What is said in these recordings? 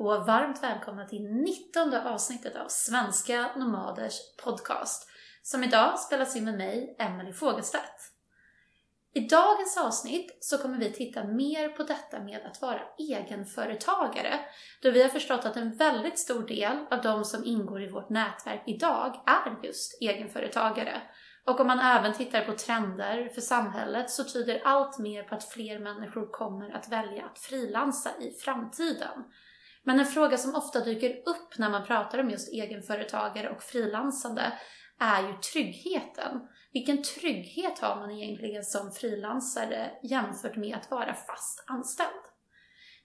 och varmt välkomna till 19 avsnittet av Svenska Nomaders podcast som idag spelas in med mig, Emelie Fogelstedt. I dagens avsnitt så kommer vi titta mer på detta med att vara egenföretagare då vi har förstått att en väldigt stor del av de som ingår i vårt nätverk idag är just egenföretagare. Och om man även tittar på trender för samhället så tyder allt mer på att fler människor kommer att välja att frilansa i framtiden. Men en fråga som ofta dyker upp när man pratar om just egenföretagare och frilansande är ju tryggheten. Vilken trygghet har man egentligen som frilansare jämfört med att vara fast anställd?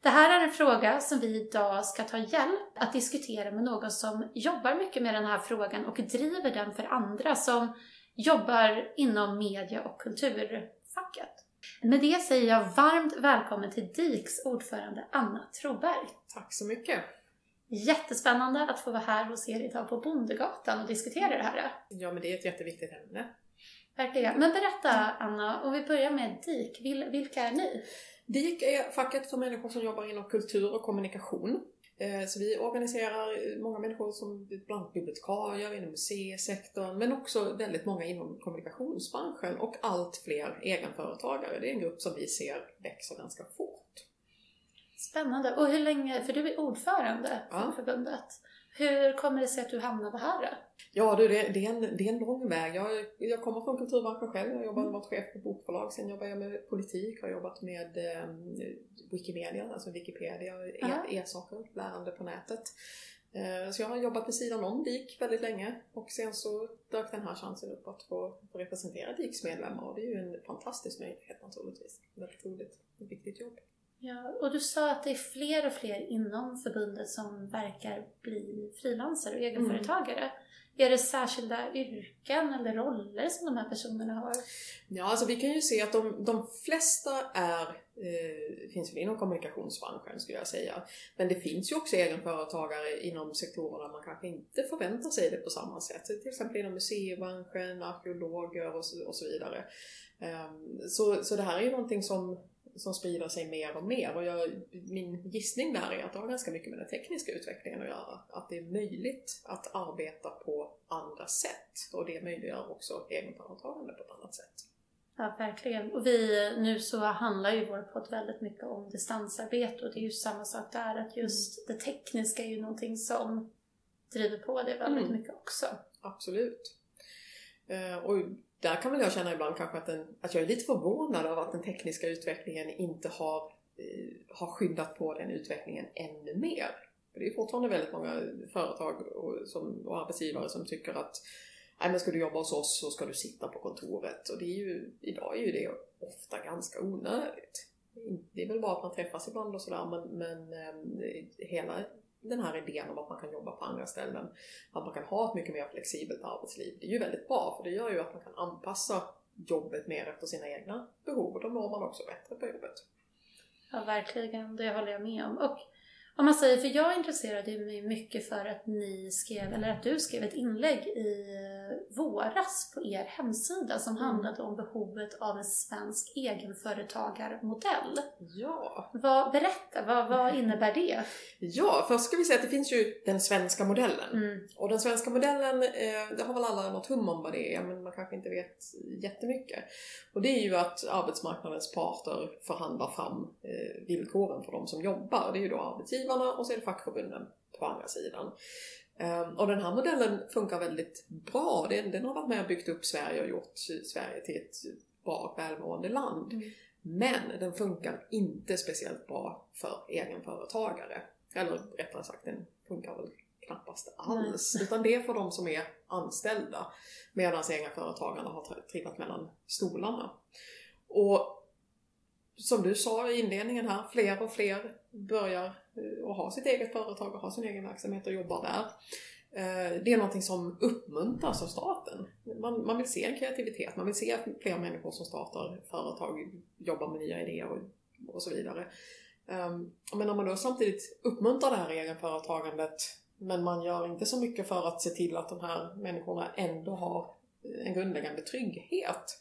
Det här är en fråga som vi idag ska ta hjälp att diskutera med någon som jobbar mycket med den här frågan och driver den för andra som jobbar inom media och kulturfacket. Med det säger jag varmt välkommen till DIKs ordförande Anna Troberg. Tack så mycket. Jättespännande att få vara här hos er idag på Bondegatan och diskutera det här. Ja, men det är ett jätteviktigt ämne. Verkligen. Men berätta Anna, om vi börjar med DIK, vilka är ni? DIK är facket för människor som jobbar inom kultur och kommunikation. Eh, så vi organiserar många människor som bland annat bibliotekarier inom museisektorn men också väldigt många inom kommunikationsbranschen och allt fler egenföretagare. Det är en grupp som vi ser växer ganska fort. Spännande. Och hur länge, för du är ordförande för ja. förbundet. Hur kommer det sig att du hamnade här? Ja du, det, det, är en, det är en lång väg. Jag, jag kommer från kulturbranschen själv. Jag har jobbat, mm. varit chef på bokförlag. Sen jobbar jag med politik. Har jobbat med eh, Wikimedia, alltså Wikipedia, e-saker, e lärande på nätet. Eh, så jag har jobbat vid sidan om DIK väldigt länge och sen så dök den här chansen upp att få, få representera DIKs medlemmar och det är ju en fantastisk möjlighet naturligtvis. Väldigt roligt och viktigt jobb. Ja, och du sa att det är fler och fler inom förbundet som verkar bli frilansare och egenföretagare. Mm. Är det särskilda yrken eller roller som de här personerna har? Ja, alltså vi kan ju se att de, de flesta är, eh, finns väl inom kommunikationsbranschen skulle jag säga. Men det finns ju också egenföretagare inom sektorer där man kanske inte förväntar sig det på samma sätt. Till exempel inom museibranschen, arkeologer och så, och så vidare. Um, så, så det här är ju någonting som som sprider sig mer och mer. Och jag, min gissning där är att det har ganska mycket med den tekniska utvecklingen att göra. Att det är möjligt att arbeta på andra sätt och det möjliggör också egenföretagande på ett annat sätt. Ja, verkligen. Och vi, nu så handlar ju vår podd väldigt mycket om distansarbete och det är ju samma sak där att just mm. det tekniska är ju någonting som driver på det väldigt mm. mycket också. Absolut. Eh, och där kan väl jag känna ibland kanske att, den, att jag är lite förvånad över att den tekniska utvecklingen inte har, eh, har skyndat på den utvecklingen ännu mer. För det är fortfarande väldigt många företag och, som, och arbetsgivare som tycker att Nej men ska du jobba hos oss så ska du sitta på kontoret. Och det är ju, idag är ju det ofta ganska onödigt. Det är väl bara att man träffas ibland och sådär men, men eh, hela den här idén om att man kan jobba på andra ställen, att man kan ha ett mycket mer flexibelt arbetsliv. Det är ju väldigt bra för det gör ju att man kan anpassa jobbet mer efter sina egna behov och då mår man också bättre på jobbet. Ja, verkligen. Det håller jag med om. Och om man säger, för jag intresserade mig mycket för att ni skrev, eller att du skrev ett inlägg i våras på er hemsida som mm. handlade om behovet av en svensk egenföretagarmodell. Ja. Vad, berätta, vad, vad innebär det? Ja, först ska vi säga att det finns ju den svenska modellen. Mm. Och den svenska modellen, eh, det har väl alla något hum om vad det är, men man kanske inte vet jättemycket. Och det är ju att arbetsmarknadens parter förhandlar fram eh, villkoren för de som jobbar. Det är ju då arbetsgivarna och så är det fackförbunden på andra sidan. Ehm, och den här modellen funkar väldigt bra. Den, den har varit med och byggt upp Sverige och gjort Sverige till ett bra och välmående land. Mm. Men den funkar inte speciellt bra för egenföretagare. Eller rättare sagt, den funkar väl knappast alls. Nej. Utan det är för de som är anställda. Medan egenföretagarna har trillat mellan stolarna. Och som du sa i inledningen här, fler och fler börjar Eh, och har ha sitt eget företag och ha sin egen verksamhet och jobbar där. Eh, det är någonting som uppmuntras av staten. Man, man vill se en kreativitet, man vill se fler människor som startar företag, jobbar med nya idéer och, och så vidare. Ehm, men om man då samtidigt uppmuntrar det här egenföretagandet men man gör inte så mycket för att se till att de här människorna ändå har en grundläggande trygghet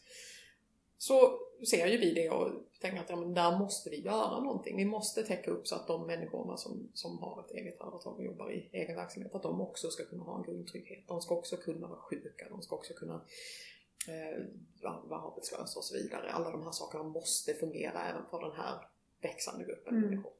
så ser ju vi det och tänker att ja, men där måste vi göra någonting. Vi måste täcka upp så att de människorna som, som har ett eget företag och jobbar i egen verksamhet, att de också ska kunna ha en grundtrygghet. De ska också kunna vara sjuka, de ska också kunna eh, vara arbetslösa och så vidare. Alla de här sakerna måste fungera även för den här växande gruppen mm. människor.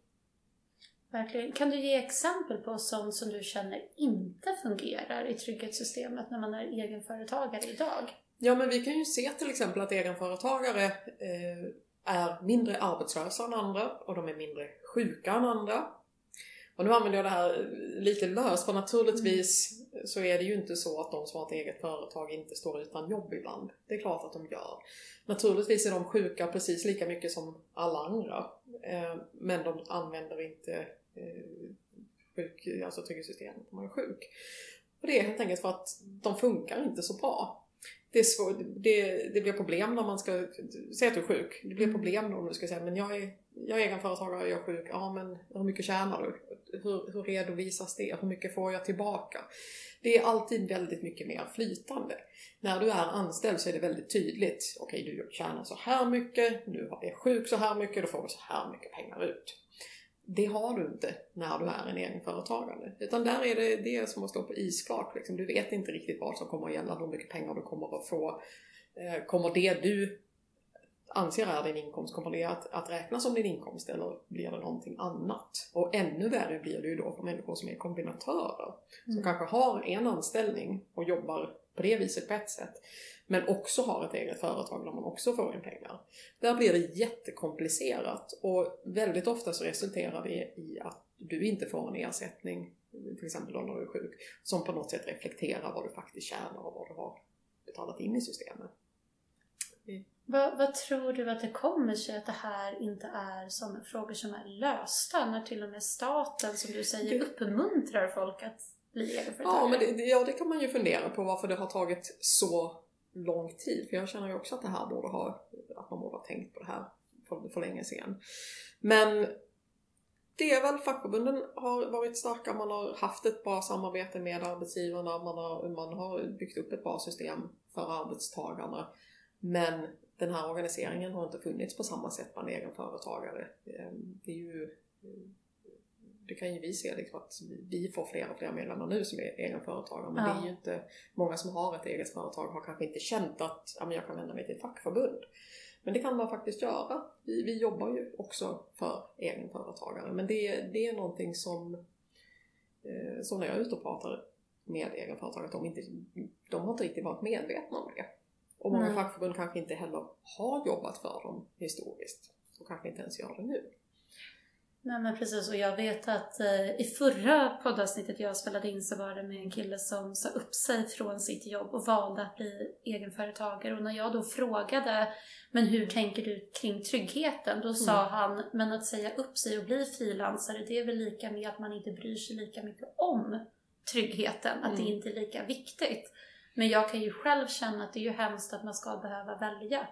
Verkligen. Kan du ge exempel på sånt som du känner inte fungerar i trygghetssystemet när man är egenföretagare idag? Ja, men vi kan ju se till exempel att egenföretagare eh, är mindre arbetslösa än andra och de är mindre sjuka än andra. Och nu använder jag det här lite löst för naturligtvis mm. så är det ju inte så att de som har ett eget företag inte står utan jobb ibland. Det är klart att de gör. Naturligtvis är de sjuka precis lika mycket som alla andra. Eh, men de använder inte eh, sjuk, alltså trygghetssystemet när man är sjuk. Och det är helt enkelt för att de funkar inte så bra det, är svår, det, det blir problem när man ska säga att du är sjuk. Det blir mm. problem då om du ska säga men jag är, jag är egenföretagare, jag är sjuk. Ja men hur mycket tjänar du? Hur, hur redovisas det? Hur mycket får jag tillbaka? Det är alltid väldigt mycket mer flytande. När du är anställd så är det väldigt tydligt. Okej, du tjänar så här mycket, du är sjuk så här mycket, då får du så här mycket pengar ut. Det har du inte när du är en egenföretagare. Utan där är det det som att stå på isflak. Liksom. Du vet inte riktigt vad som kommer att gälla, hur mycket pengar du kommer att få. Eh, kommer det du anser är din inkomst, kommer det att, att räknas som din inkomst eller blir det någonting annat? Och ännu värre blir det ju då för människor som är kombinatörer. Som mm. kanske har en anställning och jobbar på det viset på ett sätt men också har ett eget företag där man också får in pengar. Där blir det jättekomplicerat och väldigt ofta så resulterar det i att du inte får en ersättning, till exempel när du är sjuk, som på något sätt reflekterar vad du faktiskt tjänar och vad du har betalat in i systemet. Vad, vad, tror du att det kommer sig att det här inte är som frågor som är lösta när till och med staten, som du säger, uppmuntrar folk att bli egenföretagare? Ja, men det, ja, det kan man ju fundera på varför det har tagit så lång tid. För jag känner ju också att det här borde ha, att man borde ha tänkt på det här för, för länge sedan. Men det är väl fackförbunden har varit starka, man har haft ett bra samarbete med arbetsgivarna, man har, man har byggt upp ett bra system för arbetstagarna. Men den här organiseringen har inte funnits på samma sätt bland egenföretagare. Ehm, det är ju det kan ju vi se liksom att vi får fler och fler medlemmar nu som är egenföretagare men ja. det är ju inte många som har ett eget företag har kanske inte känt att ja, men jag kan vända mig till ett fackförbund. Men det kan man faktiskt göra. Vi, vi jobbar ju också för egenföretagare men det, det är någonting som, eh, som när jag är ute och pratar med egenföretagare, att de, inte, de har inte riktigt varit medvetna om det. Och många mm. fackförbund kanske inte heller har jobbat för dem historiskt och kanske inte ens gör det nu. Nej men precis och jag vet att eh, i förra poddavsnittet jag spelade in så var det med en kille som sa upp sig från sitt jobb och valde att bli egenföretagare och när jag då frågade men hur tänker du kring tryggheten? Då sa mm. han men att säga upp sig och bli frilansare det är väl lika med att man inte bryr sig lika mycket om tryggheten, att mm. det inte är lika viktigt. Men jag kan ju själv känna att det är ju hemskt att man ska behöva välja.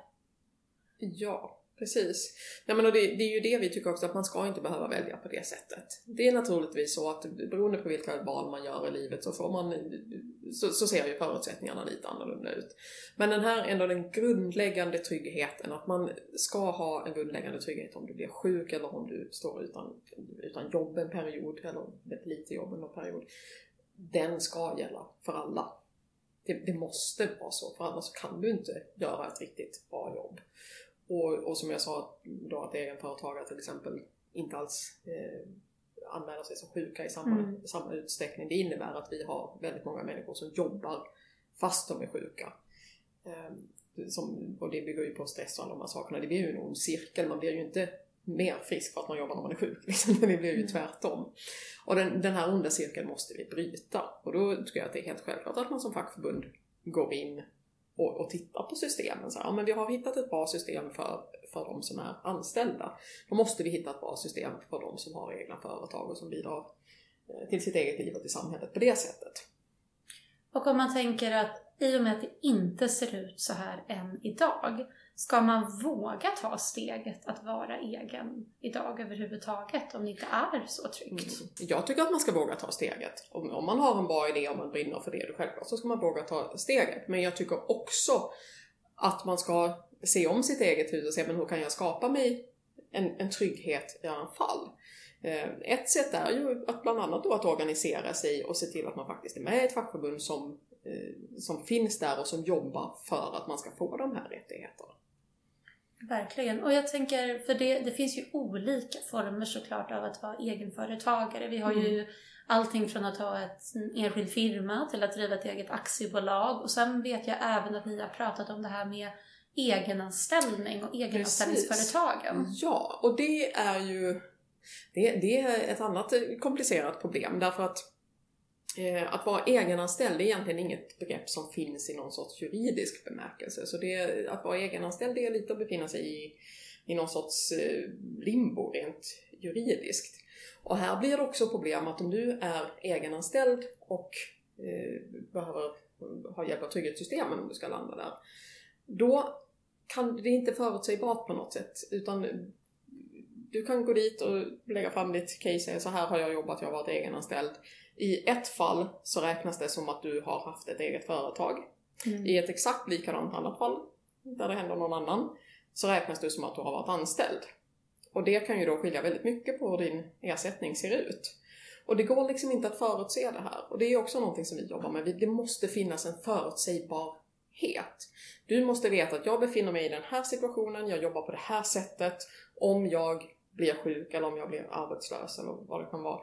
Ja, Precis. Ja, men och det, det, är ju det vi tycker också, att man ska inte behöva välja på det sättet. Det är naturligtvis så att beroende på vilka val man gör i livet så, får man, så, så ser ju förutsättningarna lite annorlunda ut. Men den här ändå den grundläggande tryggheten, att man ska ha en grundläggande trygghet om du blir sjuk eller om du står utan, utan jobb en period eller med lite jobb en period. Den ska gälla för alla. Det, det måste vara så, för annars kan du inte göra ett riktigt bra jobb. Och, och som jag sa då att egenföretagare till exempel inte alls eh, anmäler sig som sjuka i samma, mm. samma utsträckning. Det innebär att vi har väldigt många människor som jobbar fast de är sjuka. Eh, som, och det bygger ju på stress och alla de här sakerna. Det blir ju en ond cirkel. Man blir ju inte mer frisk för att man jobbar när man är sjuk. Liksom. Det blir ju mm. tvärtom. Och den, den här onda cirkeln måste vi bryta. Och då tycker jag att det är helt självklart att man som fackförbund går in och, och titta på systemen. Så här, ja, men vi har hittat ett bra system för, för de som är anställda. Då måste vi hitta ett bra system för de som har egna företag och som bidrar eh, till sitt eget liv och till samhället på det sättet. Och om man tänker att i och med att det inte ser ut så här än idag Ska man våga ta steget att vara egen idag överhuvudtaget om det inte är så tryggt? Mm. Jag tycker att man ska våga ta steget. Om, om man har en bra idé och man brinner för det, självklart så ska man våga ta steget. Men jag tycker också att man ska se om sitt eget hus och se men hur kan jag skapa mig en, en trygghet i alla fall. Eh, ett sätt är ju att bland annat då att organisera sig och se till att man faktiskt är med i ett fackförbund som, som finns där och som jobbar för att man ska få de här rättigheterna. Verkligen. Och jag tänker, för det, det finns ju olika former såklart av att vara egenföretagare. Vi har mm. ju allting från att ha ett, en enskild firma till att driva ett eget aktiebolag. Och sen vet jag även att ni har pratat om det här med egenanställning och egenanställningsföretagen. Ja, och det är ju det, det är ett annat komplicerat problem därför att eh, Eh, att vara egenanställd är egentligen inget begrepp som finns i någon sorts juridisk bemärkelse. Så det, att vara egenanställd är lite att befinna sig i, i någon sorts eh, limbo rent juridiskt. Och här blir det också problem att om du är egenanställd och eh, behöver ha hjälp av trygghetssystemen om du ska landa där. Då kan det inte förutsägbart på något sätt utan du kan gå dit och lägga fram ditt case och säga så här har jag jobbat, jag har varit egenanställd. I ett fall så räknas det som att du har haft ett eget företag. Mm. I ett exakt likadant annat fall, där det händer någon annan, så räknas det som att du har varit anställd. Och det kan ju då skilja väldigt mycket på hur din ersättning ser ut. Och det går liksom inte att förutse det här. Och det är också någonting som vi jobbar med. Det måste finnas en förutsägbarhet. Du måste veta att jag befinner mig i den här situationen, jag jobbar på det här sättet. Om jag blir sjuk eller om jag blir arbetslös eller vad det kan vara.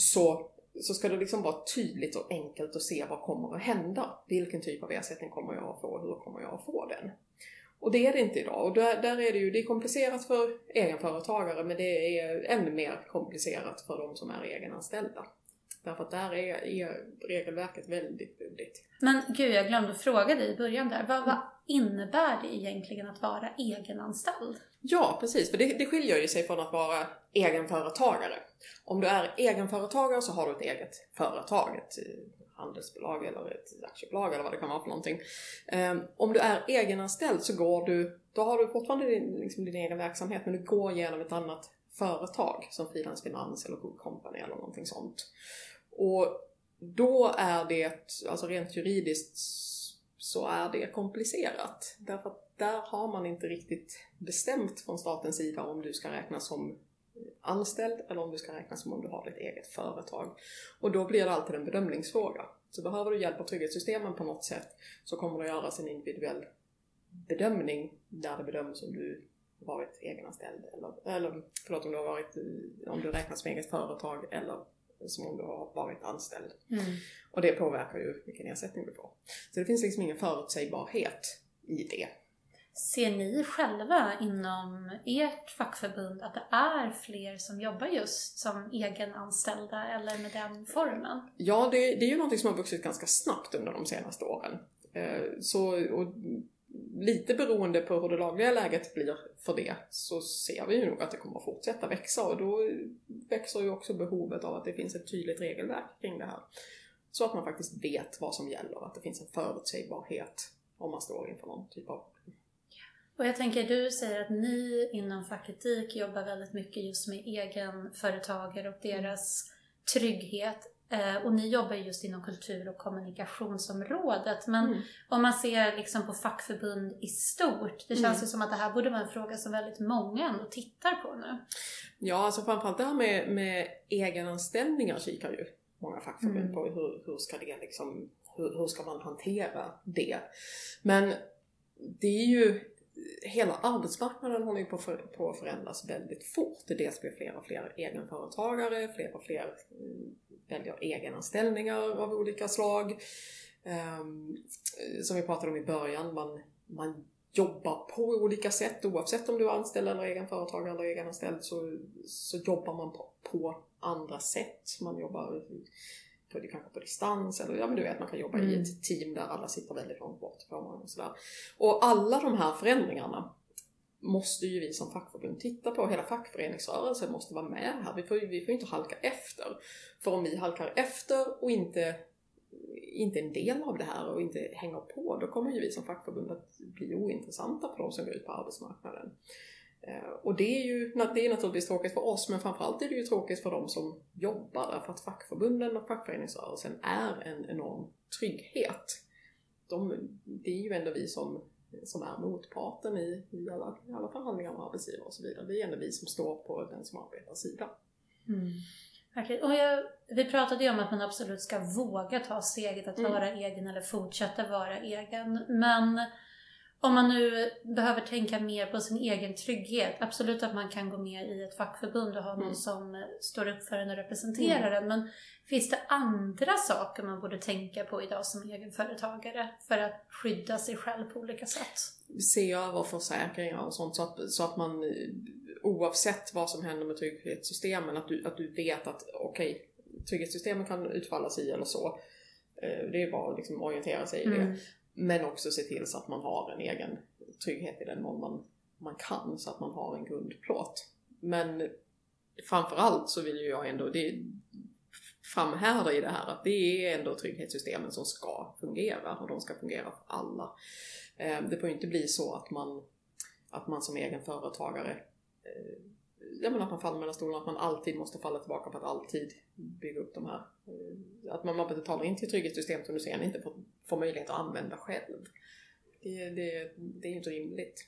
Så, så ska det liksom vara tydligt och enkelt att se vad kommer att hända. Vilken typ av ersättning kommer jag att få och hur kommer jag att få den? Och det är det inte idag. Och där, där är det ju det är komplicerat för egenföretagare men det är ännu mer komplicerat för de som är egenanställda. Därför att där är, är regelverket väldigt luddigt. Men gud, jag glömde fråga dig i början där. Vad, vad innebär det egentligen att vara egenanställd? Ja, precis. För det, det skiljer ju sig från att vara egenföretagare. Om du är egenföretagare så har du ett eget företag, ett eh, handelsbolag eller ett aktiebolag eller vad det kan vara för någonting. Ehm, om du är egenanställd så går du, då har du fortfarande din, liksom din egen verksamhet men du går genom ett annat företag som Frilans Finans eller Good Company eller någonting sånt. Och då är det, alltså rent juridiskt så är det komplicerat. Därför att där har man inte riktigt bestämt från statens sida om du ska räknas som anställd eller om du ska räknas som om du har ditt eget företag. Och då blir det alltid en bedömningsfråga. Så behöver du hjälp av trygghetssystemen på något sätt så kommer det göras en individuell bedömning där det bedöms om du varit egenanställd eller, eller förlåt om du har varit, om du räknas som eget företag eller som om du har varit anställd. Mm. Och det påverkar ju vilken ersättning du får. Så det finns liksom ingen förutsägbarhet i det. Ser ni själva inom ert fackförbund att det är fler som jobbar just som egenanställda eller med den formen? Ja, det, det är ju någonting som har vuxit ganska snabbt under de senaste åren. Eh, så, och lite beroende på hur det lagliga läget blir för det så ser vi ju nog att det kommer att fortsätta växa och då växer ju också behovet av att det finns ett tydligt regelverk kring det här. Så att man faktiskt vet vad som gäller, att det finns en förutsägbarhet om man står inför någon typ av och jag tänker, du säger att ni inom Facketik jobbar väldigt mycket just med egenföretagare och deras trygghet. Eh, och ni jobbar just inom kultur och kommunikationsområdet. Men mm. om man ser liksom på fackförbund i stort, det känns mm. ju som att det här borde vara en fråga som väldigt många ändå tittar på nu. Ja, alltså framförallt det här med, med egenanställningar kikar ju många fackförbund mm. på. Hur, hur ska det liksom, hur, hur ska man hantera det? Men det är ju hela arbetsmarknaden håller ju på, för, på att förändras väldigt fort. Dels blir fler och fler egenföretagare, fler och fler mm, väljer egenanställningar av olika slag. Um, som vi pratade om i början, man, man jobbar på olika sätt oavsett om du är anställd eller egenföretagare eller egenanställd så, så jobbar man på, på andra sätt. Man jobbar på, kanske på distans eller ja men du vet man kan jobba mm. i ett team där alla sitter väldigt långt bort från varandra och sådär. Och alla de här förändringarna måste ju vi som fackförbund titta på. Hela fackföreningsrörelsen måste vara med här. Vi får ju vi får inte halka efter. För om vi halkar efter och inte, inte är en del av det här och inte hänger på, då kommer ju vi som fackförbund att bli ointressanta för de som går ut på arbetsmarknaden. Eh, och det är ju det är naturligtvis tråkigt för oss, men framförallt är det ju tråkigt för de som jobbar där, för att fackförbunden och fackföreningsrörelsen är en enorm trygghet. De, det är ju ändå vi som som är motparten i, i, alla, i alla förhandlingar med arbetsgivare och så vidare. Det är ändå vi som står på den som arbetar sida. Mm. Verkligen. Och jag, vi pratade ju om att man absolut ska våga ta steget att mm. vara egen eller fortsätta vara egen. Men om man nu behöver tänka mer på sin egen trygghet, absolut att man kan gå med i ett fackförbund och ha någon mm. som står upp för en och representerar mm. en. Men finns det andra saker man borde tänka på idag som egenföretagare för att skydda sig själv på olika sätt? Se över försäkringar och sånt så att, så att man oavsett vad som händer med trygghetssystemen, att du, att du vet att okej, okay, trygghetssystemen kan utfalla sig eller så. Eh, det är bara att liksom orientera sig i det. Mm. Men också se till så att man har en egen trygghet i den mån man, man kan, så att man har en grundplåt. Men framförallt så vill ju jag ändå det, framhärda i det här att det är ändå trygghetssystemen som ska fungera och de ska fungera för alla. Eh, det får ju inte bli så att man, att man som egen företagare ja, men att man faller mellan stolarna, att man alltid måste falla tillbaka på att alltid bygga upp de här. Eh, att man, man betalar in till trygghetssystemet som du sen inte får, får möjlighet att använda själv. Det, det, det är ju inte rimligt.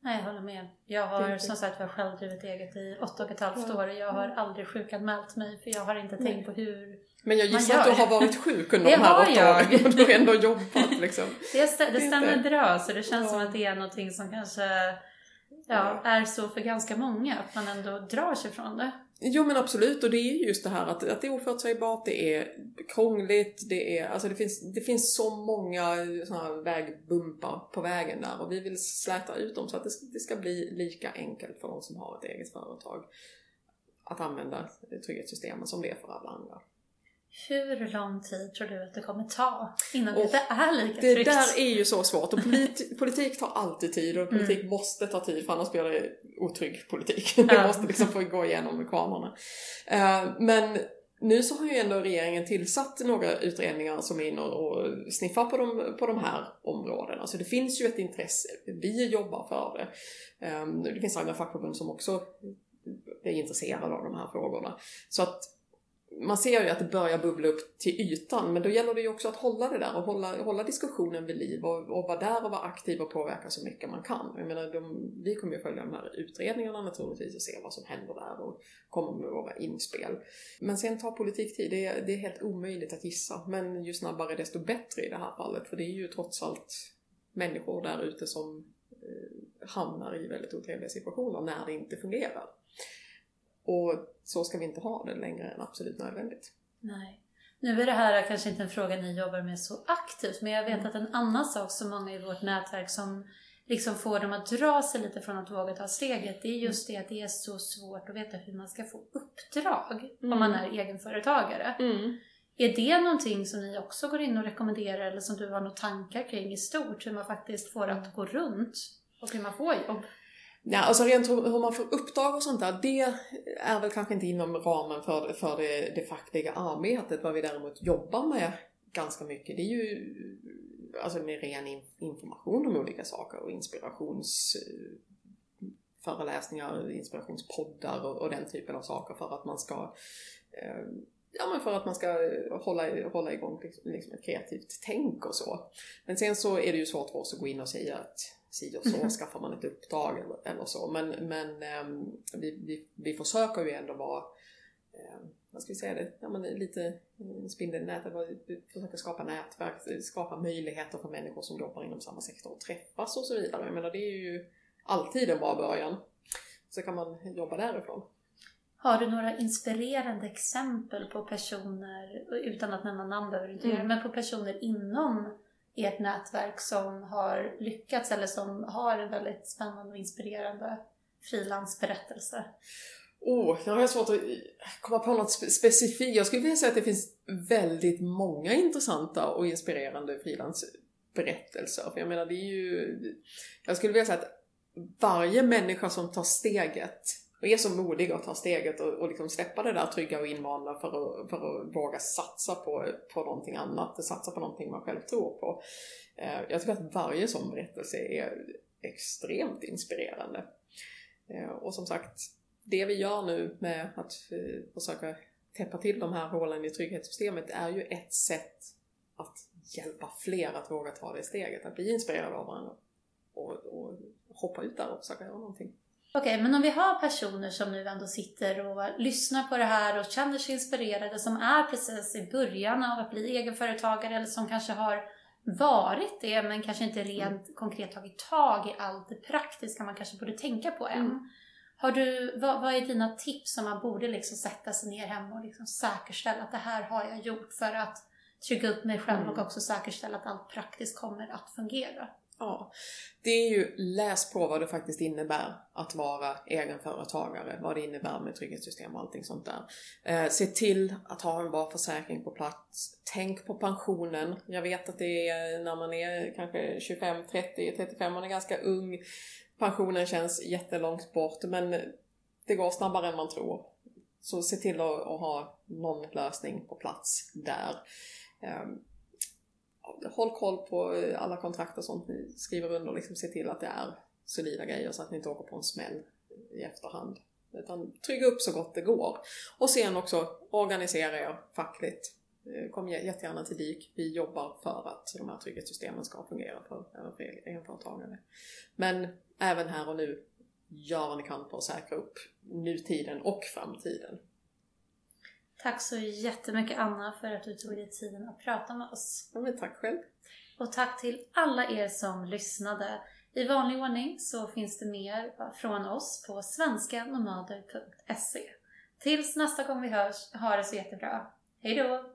Nej, jag håller med. Jag har som sagt var själv drivit eget i åtta och ett halvt år och jag har aldrig sjukanmält mig för jag har inte tänkt Nej. på hur men jag gissar att du har varit sjuk under de här åtta åren och du har ändå jobbat liksom. Det, st det stämmer bra så det känns ja. som att det är någonting som kanske ja, är så för ganska många, att man ändå drar sig från det. Jo men absolut och det är just det här att, att det är oförutsägbart, det är krångligt, det är, alltså det finns, det finns så många sådana vägbumpar på vägen där och vi vill släta ut dem så att det, det ska bli lika enkelt för de som har ett eget företag att använda trygghetssystemen som det är för alla andra. Hur lång tid tror du att det kommer ta innan och det är lika tryggt? Det där är ju så svårt och polit politik tar alltid tid och politik mm. måste ta tid för annars blir det otrygg politik. Ja. Det måste liksom få gå igenom kvarnarna. Uh, men nu så har ju ändå regeringen tillsatt några utredningar som är inne och sniffar på de, på de här områdena. Så det finns ju ett intresse. Vi jobbar för det. Um, det finns andra fackförbund som också är intresserade av de här frågorna. Så att man ser ju att det börjar bubbla upp till ytan, men då gäller det ju också att hålla det där och hålla, hålla diskussionen vid liv och, och vara där och vara aktiv och påverka så mycket man kan. Jag menar, de, vi kommer ju följa de här utredningarna naturligtvis och se vad som händer där och komma med våra inspel. Men sen tar politik tid, det är, det är helt omöjligt att gissa. Men ju snabbare desto bättre i det här fallet, för det är ju trots allt människor där ute som eh, hamnar i väldigt otrevliga situationer när det inte fungerar. Och så ska vi inte ha det längre än absolut nödvändigt. Nej. Nu är det här kanske inte en fråga ni jobbar med så aktivt, men jag vet mm. att en annan sak som många i vårt nätverk som liksom får dem att dra sig lite från att våga ta steget, det är just det att det är så svårt att veta hur man ska få uppdrag mm. om man är egenföretagare. Mm. Är det någonting som ni också går in och rekommenderar eller som du har några tankar kring i stort? Hur man faktiskt får att gå runt och hur man får jobb? Ja, alltså rent hur man får uppdrag och sånt där, det är väl kanske inte inom ramen för, för det, det fackliga arbetet. Vad vi däremot jobbar med ganska mycket, det är ju alltså med ren information om olika saker och inspirationsföreläsningar, inspirationspoddar och, och, den typen av saker för att man ska eh, Ja men för att man ska hålla, hålla igång liksom ett kreativt tänk och så. Men sen så är det ju svårt för oss att gå in och säga att si och så mm. skaffar man ett uppdrag eller, så. Men, men um, vi, vi, vi försöker ju ändå vara, um, vad ska vi säga det, ja, men lite spindeln i nätet, vi försöker skapa nätverk, skapa möjligheter för människor som jobbar inom samma sektor att träffas och så vidare. Jag menar det är ju alltid en bra början. Så kan man jobba därifrån. Har du några inspirerande exempel på personer, utan att nämna namn behöver du inte mm. men på personer inom i ett nätverk som har lyckats eller som har en väldigt spännande och inspirerande frilansberättelse? Oh, jag har svårt att komma på något specifikt. Jag skulle vilja säga att det finns väldigt många intressanta och inspirerande frilansberättelser. För jag menar, det är ju... Jag skulle vilja säga att varje människa som tar steget och är så modig att ta steget och, och liksom släppa det där trygga och invanda för att, för att våga satsa på, på någonting annat, satsa på någonting man själv tror på. Eh, jag tycker att varje sån berättelse är extremt inspirerande. Eh, och som sagt, det vi gör nu med att eh, försöka täppa till de här hålen i trygghetssystemet är ju ett sätt att hjälpa fler att våga ta det steget, att bli inspirerade av varandra. och, och hoppa ut där och försöka göra någonting. Okej, men om vi har personer som nu ändå sitter och lyssnar på det här och känner sig inspirerade, som är precis i början av att bli egenföretagare eller som kanske har varit det men kanske inte rent mm. konkret tagit tag i allt det praktiska man kanske borde tänka på än. Mm. Har du, vad, vad, är dina tips som man borde liksom sätta sig ner hemma och liksom säkerställa att det här har jag gjort för att trygga upp mig själv mm. och också säkerställa att allt praktiskt kommer att fungera? Ja, det är ju läs på vad det faktiskt innebär att vara egenföretagare, vad det innebär med trygghetssystem och allting sånt där. Eh, se till att ha en bra försäkring på plats. Tänk på pensionen. Jag vet att det är när man är kanske 25, 30, 35, man är ganska ung. Pensionen känns jättelångt bort men det går snabbare än man tror. Så se till att, att ha någon lösning på plats där. Eh, håll koll på eh, alla kontrakt och sånt ni skriver under och liksom se till att det är solida grejer så att ni inte åker på en smäll i efterhand. Utan trygga upp så gott det går. Och sen också organisera er fackligt. Eh, kom jättegärna till DIK. Vi jobbar för att de här trygghetssystemen ska fungera för, för egenföretagare. Men även här och nu, gör vad ni kan för att säkra upp nutiden och framtiden. Tack så jättemycket Anna för att du tog dig tiden att prata med oss. Ja, men tack själv. Och tack till alla er som lyssnade. I vanlig ordning så finns det mer från oss på svenskanomader.se. Tills nästa gång vi hörs, ha det så jättebra. Hejdå!